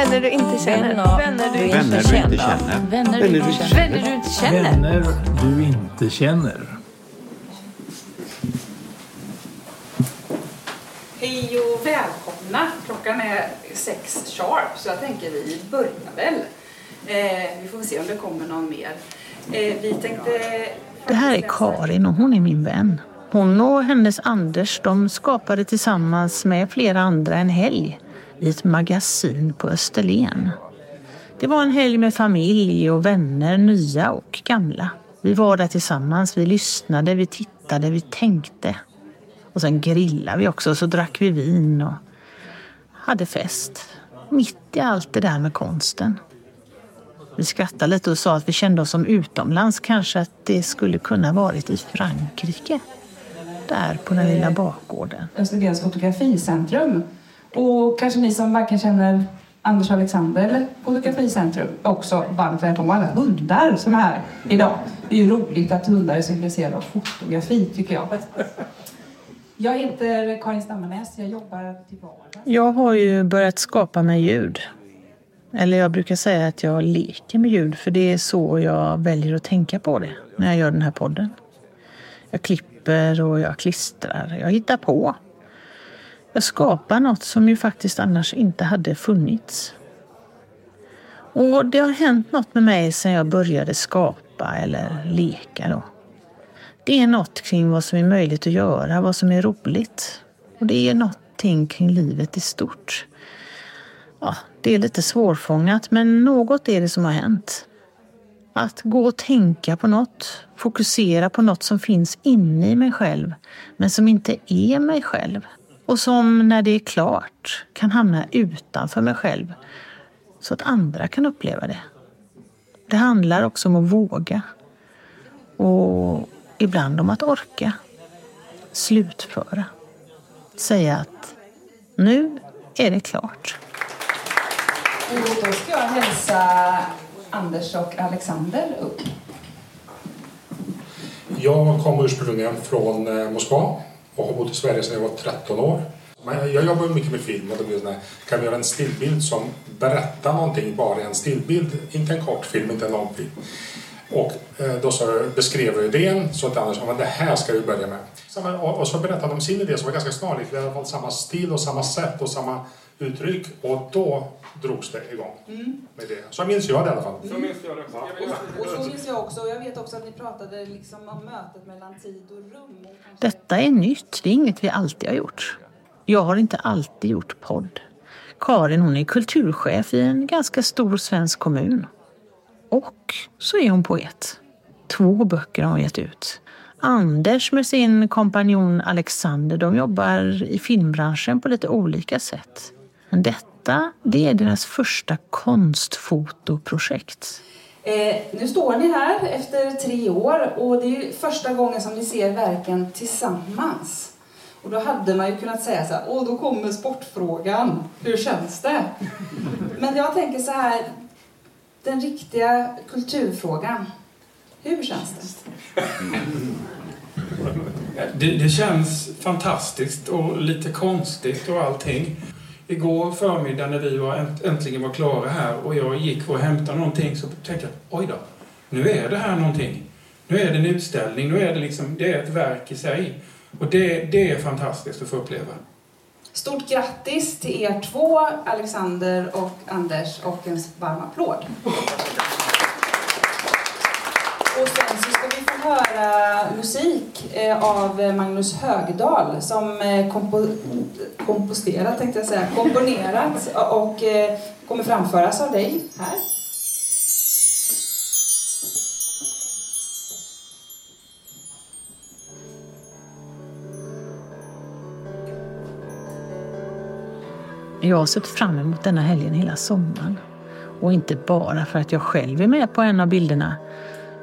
Vänner du inte känner. Vänner du inte känner. Vänner du inte känner. Vänner du inte känner. Vänner du inte känner. Hej och välkomna! Klockan är sex sharp så jag tänker vi börjar väl. Eh, vi får se om det kommer någon mer. Eh, vi tänkte... Det här är Karin och hon är min vän. Hon och hennes Anders de skapade tillsammans med flera andra en helg i ett magasin på Österlen. Det var en helg med familj och vänner, nya och gamla. Vi var där tillsammans, vi lyssnade, vi tittade, vi tänkte. Och sen grillade vi också, så drack vi vin och hade fest. Mitt i allt det där med konsten. Vi skrattade lite och sa att vi kände oss som utomlands. Kanske att det skulle kunna varit i Frankrike. Där på den lilla bakgården. Österlens fotograficentrum. Och kanske ni som varken känner Anders och Alexander eller Fotograficentrum också varmt välkomna alla hundar som är här idag. Det är ju roligt att hundar är så intresserade av fotografi tycker jag. Jag heter Karin Stammarnäs, jag jobbar till vardags. Jag har ju börjat skapa med ljud. Eller jag brukar säga att jag leker med ljud för det är så jag väljer att tänka på det när jag gör den här podden. Jag klipper och jag klistrar, jag hittar på. Jag skapar något som ju faktiskt annars inte hade funnits. Och det har hänt något med mig sedan jag började skapa eller leka då. Det är något kring vad som är möjligt att göra, vad som är roligt. Och det är någonting kring livet i stort. Ja, det är lite svårfångat, men något är det som har hänt. Att gå och tänka på något, fokusera på något som finns inne i mig själv, men som inte är mig själv. Och som när det är klart kan hamna utanför mig själv, så att andra kan uppleva det. Det handlar också om att våga. Och ibland om att orka. Slutföra. Säga att nu är det klart. Och då ska jag hälsa Anders och Alexander upp. Jag kommer ursprungligen från eh, Moskva och har bott i Sverige sedan jag var 13 år. Men jag jobbar mycket med film och det blir sådär, kan vi göra en stillbild som berättar någonting bara i en stillbild, inte en kort film, inte en lång film. Och eh, då så beskrev jag idén så att Anders sa, men det här ska vi börja med. Och så berättade de sin idé som var ganska snarlik, vi hade i alla fall samma stil och samma sätt och samma uttryck och då drogs det igång. Med det. Så minns jag det i alla fall. Och så minns jag också, och jag vet också att ni pratade liksom om mötet mellan tid och rum. Och kanske... Detta är nytt. Det är inget vi alltid har gjort. Jag har inte alltid gjort podd. Karin hon är kulturchef i en ganska stor svensk kommun. Och så är hon poet. Två böcker har hon gett ut. Anders med sin kompanjon Alexander de jobbar i filmbranschen på lite olika sätt. Men detta, det är deras första konstfotoprojekt. Eh, nu står ni här efter tre år och det är ju första gången som ni ser verken tillsammans. Och då hade man ju kunnat säga så här, åh då kommer sportfrågan, hur känns det? Men jag tänker så här, den riktiga kulturfrågan, hur känns det? Det, det känns fantastiskt och lite konstigt och allting. Igår förmiddag när vi var änt- äntligen var klara här och jag gick för att hämta någonting så tänkte jag, oj då, nu är det här någonting. Nu är det en utställning, nu är det liksom, det är ett verk i sig. Och det, det är fantastiskt att få uppleva. Stort grattis till er två, Alexander och Anders, och en varm applåd. Och sen så ska vi få höra musik eh, av eh, Magnus Högdahl som eh, kompo komposterat, tänkte jag säga, komponerat och kommer framföras av dig här. Jag har sett fram emot denna helgen hela sommaren. Och inte bara för att jag själv är med på en av bilderna,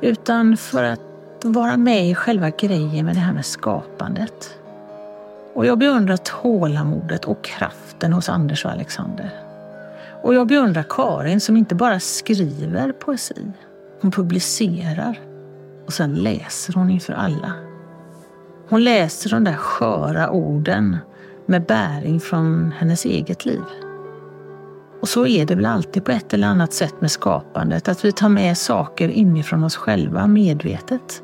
utan för att vara med i själva grejen med det här med skapandet. Och jag beundrar tålamodet och kraften hos Anders och Alexander. Och jag beundrar Karin som inte bara skriver poesi, hon publicerar och sen läser hon inför alla. Hon läser de där sköra orden med bäring från hennes eget liv. Och så är det väl alltid på ett eller annat sätt med skapandet, att vi tar med saker inifrån oss själva medvetet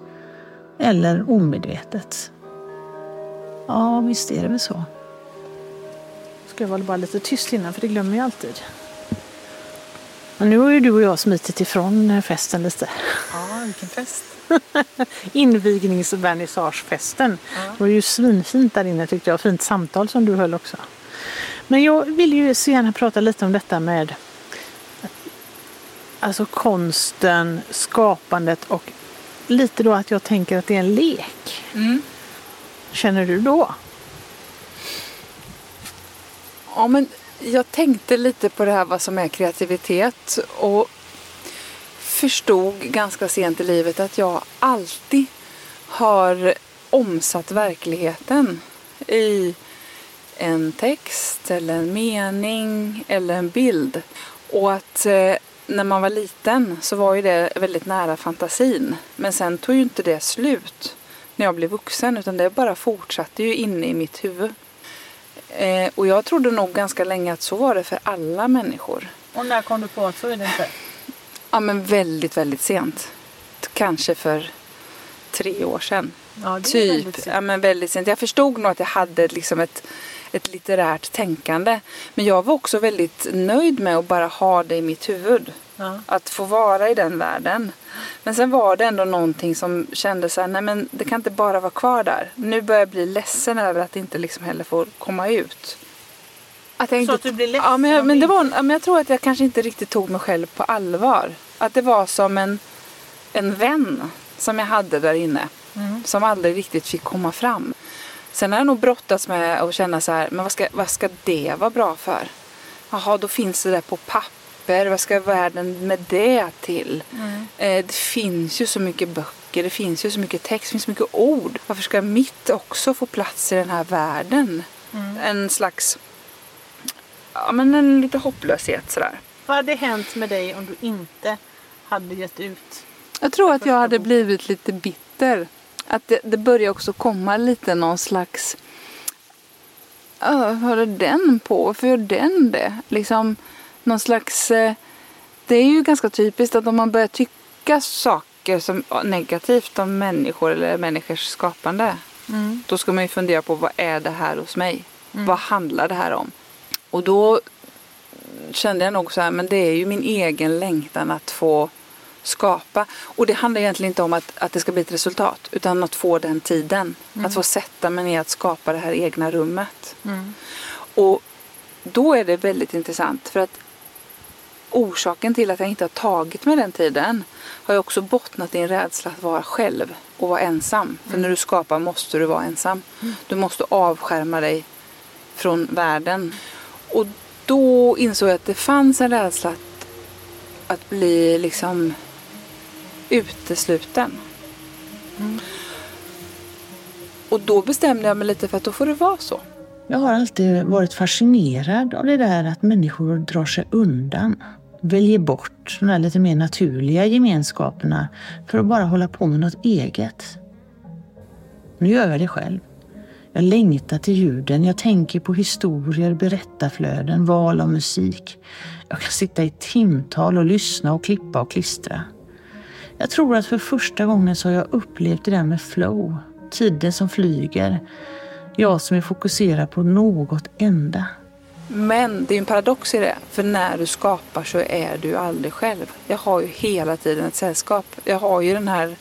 eller omedvetet. Ja, visst är det väl så. Ska jag vara bara lite tyst innan, för det glömmer jag alltid. Men nu har ju du och jag smitit ifrån festen lite. Ja, vilken fest. Invigningsvernissagefesten. Ja. Det var ju svinfint där inne tyckte jag. Fint samtal som du höll också. Men jag vill ju så gärna prata lite om detta med alltså konsten, skapandet och lite då att jag tänker att det är en lek. Mm. Känner du då? Ja, men jag tänkte lite på det här vad som är kreativitet och förstod ganska sent i livet att jag alltid har omsatt verkligheten i en text eller en mening eller en bild. Och att eh, när man var liten så var ju det väldigt nära fantasin. Men sen tog ju inte det slut när jag blev vuxen utan det bara fortsatte ju inne i mitt huvud. Eh, och jag trodde nog ganska länge att så var det för alla människor. Och när kom du på att så är det inte? Ja men väldigt, väldigt sent. Kanske för tre år sedan. Ja, typ. Ja, men väldigt sent. Jag förstod nog att jag hade liksom ett, ett litterärt tänkande. Men jag var också väldigt nöjd med att bara ha det i mitt huvud. Ja. Att få vara i den världen. Men sen var det ändå någonting som kände så här, nej men det kan inte bara vara kvar där. Nu börjar jag bli ledsen över att det inte liksom heller får komma ut. Att jag inte, så att du blir ledsen? Ja, men, jag, men, det var, men jag tror att jag kanske inte riktigt tog mig själv på allvar. Att det var som en, en vän som jag hade där inne. Mm. Som aldrig riktigt fick komma fram. Sen har jag nog brottats med att känna så här, men vad ska, vad ska det vara bra för? Jaha, då finns det där på papper. Vad ska världen med det till? Mm. Eh, det finns ju så mycket böcker, det finns ju så mycket text, det finns så mycket ord. Varför ska mitt också få plats i den här världen? Mm. En slags, ja men en lite hopplöshet sådär. Vad hade hänt med dig om du inte hade gett ut? Jag tror att jag hade blivit lite bitter att det, det börjar också komma lite någon slags vad håller den på? Varför gör den det? Liksom någon slags... Eh, det är ju ganska typiskt att om man börjar tycka saker som negativt om människor eller människors skapande. Mm. Då ska man ju fundera på vad är det här hos mig? Mm. Vad handlar det här om? Och då kände jag nog så här, men det är ju min egen längtan att få skapa. Och det handlar egentligen inte om att, att det ska bli ett resultat utan att få den tiden. Mm. Att få sätta mig ner att skapa det här egna rummet. Mm. Och då är det väldigt intressant för att orsaken till att jag inte har tagit mig den tiden har ju också bottnat i en rädsla att vara själv och vara ensam. För mm. när du skapar måste du vara ensam. Mm. Du måste avskärma dig från världen. Och då insåg jag att det fanns en rädsla att, att bli liksom utesluten. Mm. Och då bestämde jag mig lite för att då får det vara så. Jag har alltid varit fascinerad av det där att människor drar sig undan. Väljer bort de där lite mer naturliga gemenskaperna för att bara hålla på med något eget. Nu gör jag det själv. Jag längtar till ljuden, jag tänker på historier, berättarflöden, val av musik. Jag kan sitta i timtal och lyssna och klippa och klistra. Jag tror att för första gången så har jag upplevt det där med flow. Tiden som flyger. Jag som är fokuserad på något enda. Men det är en paradox i det. För när du skapar så är du aldrig själv. Jag har ju hela tiden ett sällskap. Jag har ju den här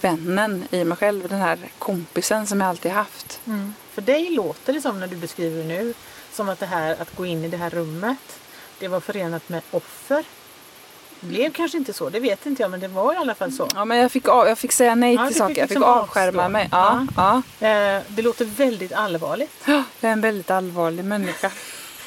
vännen i mig själv. Den här kompisen som jag alltid haft. Mm. För dig låter det som när du beskriver nu. Som att det här att gå in i det här rummet. Det var förenat med offer blev kanske inte så, det vet inte jag men det var i alla fall så. Ja men jag fick, av, jag fick säga nej ja, till saker, jag fick liksom avskärma mig. Ja, ja. ja. Eh, det låter väldigt allvarligt. Ja, jag är en väldigt allvarlig människa.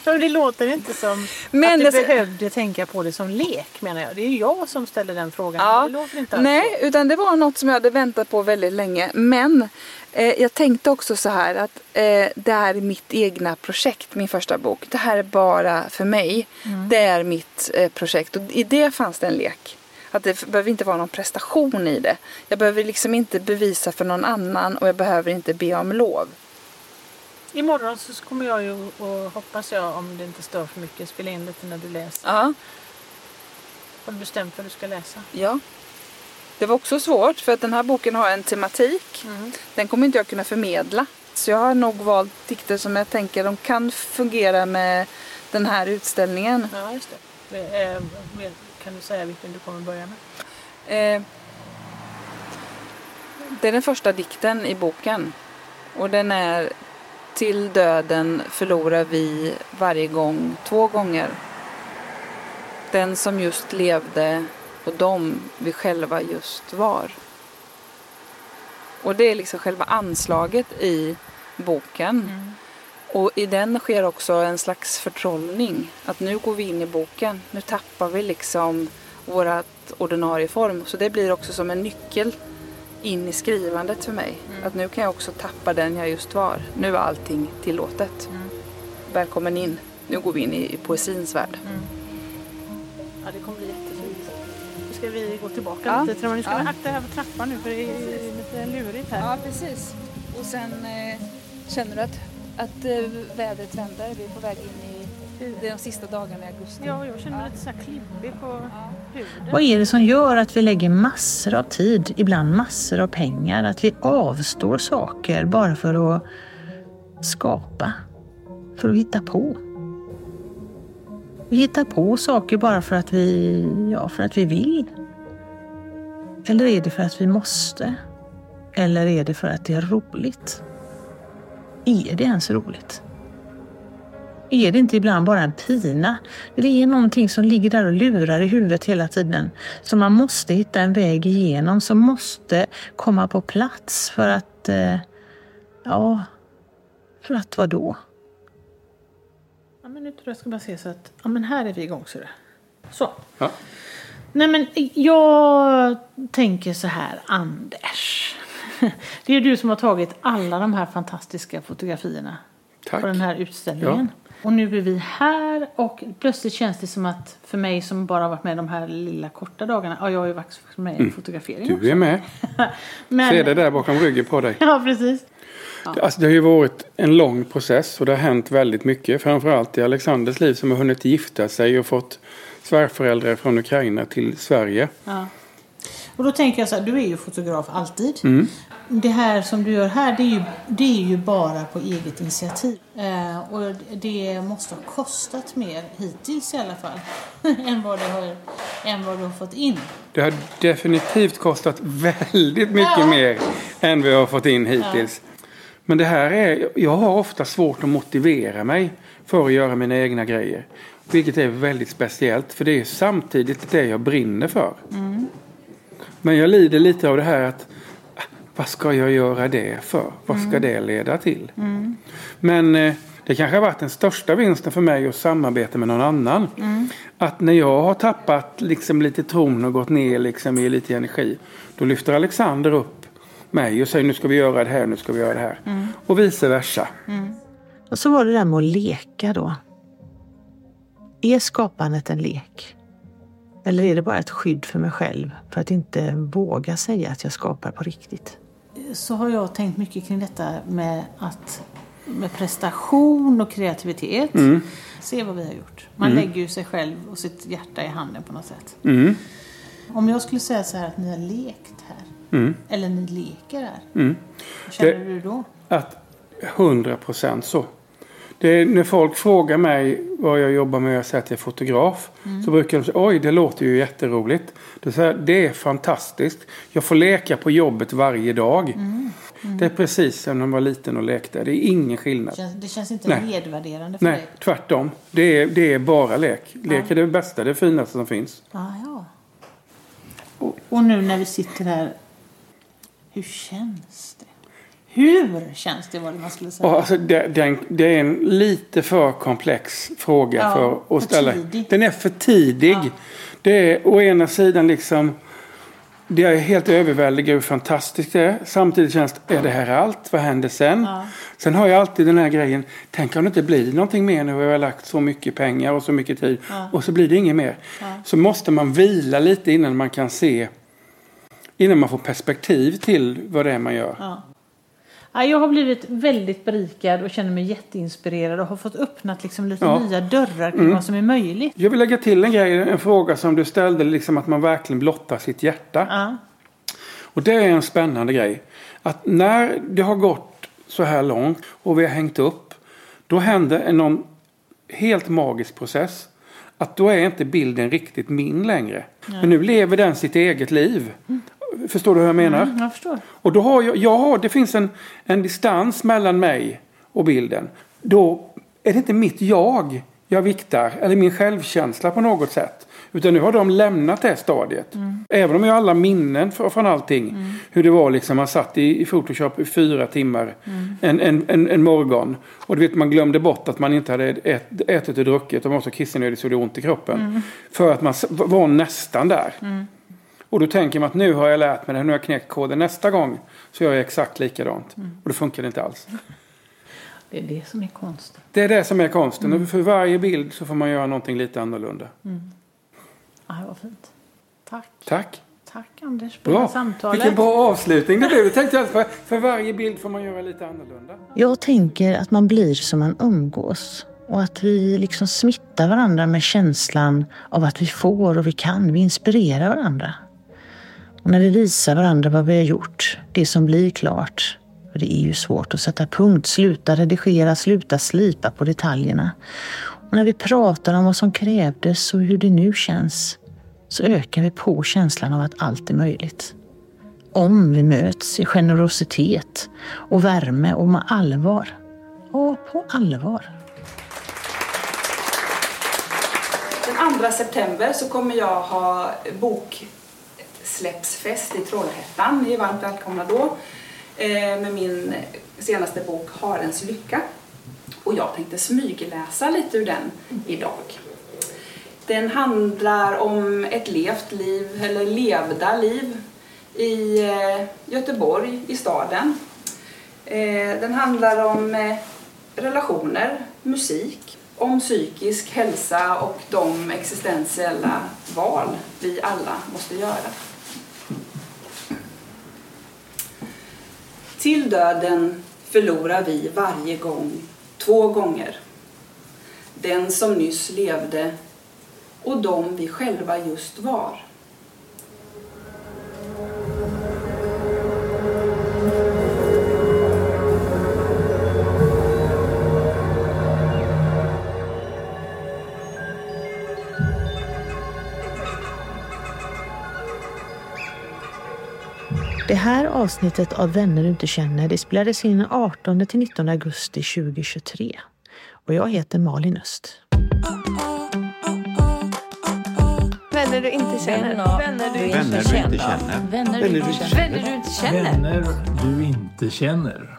Det låter inte som men att du det... behövde tänka på det som lek menar jag. Det är ju jag som ställer den frågan. Ja. Det låter inte Nej, så. utan det var något som jag hade väntat på väldigt länge. Men eh, jag tänkte också så här att eh, det här är mitt egna projekt, min första bok. Det här är bara för mig. Mm. Det är mitt eh, projekt och i det fanns det en lek. Att det behöver inte vara någon prestation i det. Jag behöver liksom inte bevisa för någon annan och jag behöver inte be om lov. Imorgon så kommer jag ju och hoppas jag om det inte stör för mycket spela in lite när du läser. Ja, Har du bestämt vad du ska läsa? ja. Det var också svårt för att den här boken har en tematik. Den kommer inte jag kunna förmedla. Så jag har nog valt dikter som jag tänker de kan fungera med den här utställningen. Ja, just det. kan du säga vilken du kommer börja med? Eh, det är den första dikten i boken. Och den är Till döden förlorar vi varje gång två gånger. Den som just levde och de vi själva just var. Och det är liksom själva anslaget i boken. Och i den sker också en slags förtrollning. Att nu går vi in i boken. Nu tappar vi liksom vårat ordinarie form. Så det blir också som en nyckel in i skrivandet för mig. Att nu kan jag också tappa den jag just var. Nu är allting tillåtet. Välkommen in. Nu går vi in i, i poesins värld. Ja, det kommer bli jättefint. Nu ska vi gå tillbaka Ja. lite. Nu ska Ja. vi akta här för trappan nu för det är lite lurigt här. Ja, precis. Och sen eh, känner du att, att eh, vädret vänder. Vi är på väg in i de sista dagarna i augusti. Ja, jag känner mig lite så här klibbig på huden. Vad är det som gör att vi lägger massor av tid, ibland massor av pengar, att vi avstår saker bara för att skapa, för att hitta på? Vi hittar på saker bara för att vi, ja, för att vi vill. Eller är det för att vi måste? Eller är det för att det är roligt? Är det ens roligt? Är det inte ibland bara en pina? Det är någonting som ligger där och lurar i huvudet hela tiden. Som man måste hitta en väg igenom, som måste komma på plats för att... Eh, ja, för att vad då? Ja, men nu tror jag jag ska bara se så att... Ja, men här är vi igång, så det. Så. Ja. Nej, men jag tänker så här, Anders. Det är du som har tagit alla de här fantastiska fotografierna Tack. på den här utställningen. Och nu är vi här och plötsligt känns det som att för mig som bara har varit med de här lilla korta dagarna, ja jag har ju varit med i fotografering Mm. Du är med. Men, Se det där bakom ryggen på dig. Ja, precis. Alltså, det har ju varit en lång process och det har hänt väldigt mycket. Framförallt i Alexanders liv som har hunnit gifta sig och fått svärföräldrar från Ukraina till Sverige. Ja. Och då tänker jag så här, du är ju fotograf alltid. Mm. Det här som du gör här, det är ju, det är ju bara på eget initiativ. Eh, och det måste ha kostat mer hittills i alla fall. än, vad det har, än vad du har fått in. Det har definitivt kostat väldigt mycket Ja. mer än vi har fått in hittills. Men det här är, jag har ofta svårt att motivera mig för att göra mina egna grejer. Vilket är väldigt speciellt för det är samtidigt det jag brinner för. Men jag lider lite av det här att vad ska jag göra det för? Vad ska det leda till? Men eh, det kanske har varit den största vinsten för mig att samarbeta med någon annan. Att när jag har tappat liksom lite tron och gått ner liksom i lite energi. Då lyfter Alexander upp mig och säger nu ska vi göra det här, nu ska vi göra det här. Och vice versa. Och så var det där med att leka då. Är skapandet en lek? Eller är det bara ett skydd för mig själv för att inte våga säga att jag skapar på riktigt? Så har jag tänkt mycket kring detta med att med prestation och kreativitet. Se vad vi har gjort. Man lägger ju sig själv och sitt hjärta i handen på något sätt. Mm. Om jag skulle säga så här att ni har lekt här. Mm. Eller ni leker här. Mm. Vad känner Det- du då? Att 100 procent så. Det är, när folk frågar mig vad jag jobbar med och jag säger att jag är fotograf. Så brukar de säga oj det låter ju jätteroligt. Det är, så här, det är fantastiskt. Jag får leka på jobbet varje dag. Det är precis som när man var liten och lekte. Det är ingen skillnad. Det känns, det känns inte Nej. nedvärderande för Nej, dig? tvärtom. Det är, det är bara lek. Lek är det bästa, det finaste som finns. Ah, ja. och, och nu när vi sitter här. Hur känns det? Hur känns det var det man skulle säga? Alltså, det, den, det är en lite för komplex fråga Ja, för för att ställa. tidig. Den är för tidig. Det är å ena sidan liksom det är helt överväldigande hur fantastiskt det är. Samtidigt känns det, är det här allt? Vad händer sen? Ja. Sen har jag alltid den här grejen, tänk om det inte blir någonting mer när vi har lagt så mycket pengar och så mycket tid. Ja. Och så blir det inget mer. Så måste man vila lite innan man kan se, innan man får perspektiv till vad det är man gör. Ja. Ja, jag har blivit väldigt berikad och känner mig jätteinspirerad och har fått öppnat liksom lite Ja. nya dörrar kring Mm. vad som är möjligt. Jag vill lägga till en grej, en fråga som du ställde, liksom att man verkligen blottar sitt hjärta. Ja. Och det är en spännande grej. Att när det har gått så här långt och vi har hängt upp. Då händer en någon helt magisk process. Att då är inte bilden riktigt min längre. Men nu lever den sitt eget liv. Förstår du hur jag menar? Mm, jag förstår. Och då har jag, jag har, det finns en, en distans mellan mig och bilden. Då är det inte mitt jag jag viktar, eller min självkänsla på något sätt. Utan nu har de lämnat det stadiet. Även om jag har alla minnen från allting. Hur det var liksom, man satt i, i Photoshop i fyra timmar en, en, en, en morgon. Och du vet, man glömde bort att man inte hade ät, ätit och druckit och var så kissnödig så det gjorde ont i kroppen. För att man var nästan där. Och då tänker man att nu har jag lärt mig det, nu har jag knäckt koden. Nästa gång så gör jag exakt likadant. Och det funkar inte alls. Det är det som är konsten. Det är det som är konsten. Och för varje bild så får man göra någonting lite annorlunda. Ja, det var fint. Tack. Tack. Tack Anders för det här Bra. samtalet. Vilken bra avslutning det blev. Jag tänkte att för, för varje bild får man göra lite annorlunda. Jag tänker att man blir som man umgås och att vi liksom smittar varandra med känslan av att vi får och vi kan. Vi inspirerar varandra. Och när vi visar varandra vad vi har gjort, det som blir klart. För det är ju svårt att sätta punkt, sluta redigera, sluta slipa på detaljerna. Och när vi pratar om vad som krävdes och hur det nu känns så ökar vi på känslan av att allt är möjligt om vi möts i generositet och värme och med allvar. Och på allvar. Den 2 september så kommer jag ha bok boksläppsfest i Trollhättan. Ni är varmt välkomna då. Eh, Med min senaste bok Harens lycka. Och jag tänkte smygläsa lite ur den idag. Den handlar om ett levt liv, eller levda liv, i eh, Göteborg, i staden. Eh, den handlar om relationer, musik, om psykisk hälsa och de existentiella val vi alla måste göra. Till döden förlorar vi varje gång två gånger. Den som nyss levde och de vi själva just var. Det här avsnittet av Vänner du inte känner det spelades in 18 till 19 augusti 2023. Och jag heter Malin Öst. Vänner du inte känner. Vänner du Vänner du inte känner. Vänner du inte känner. Vänner du inte känner. Vänner du inte känner.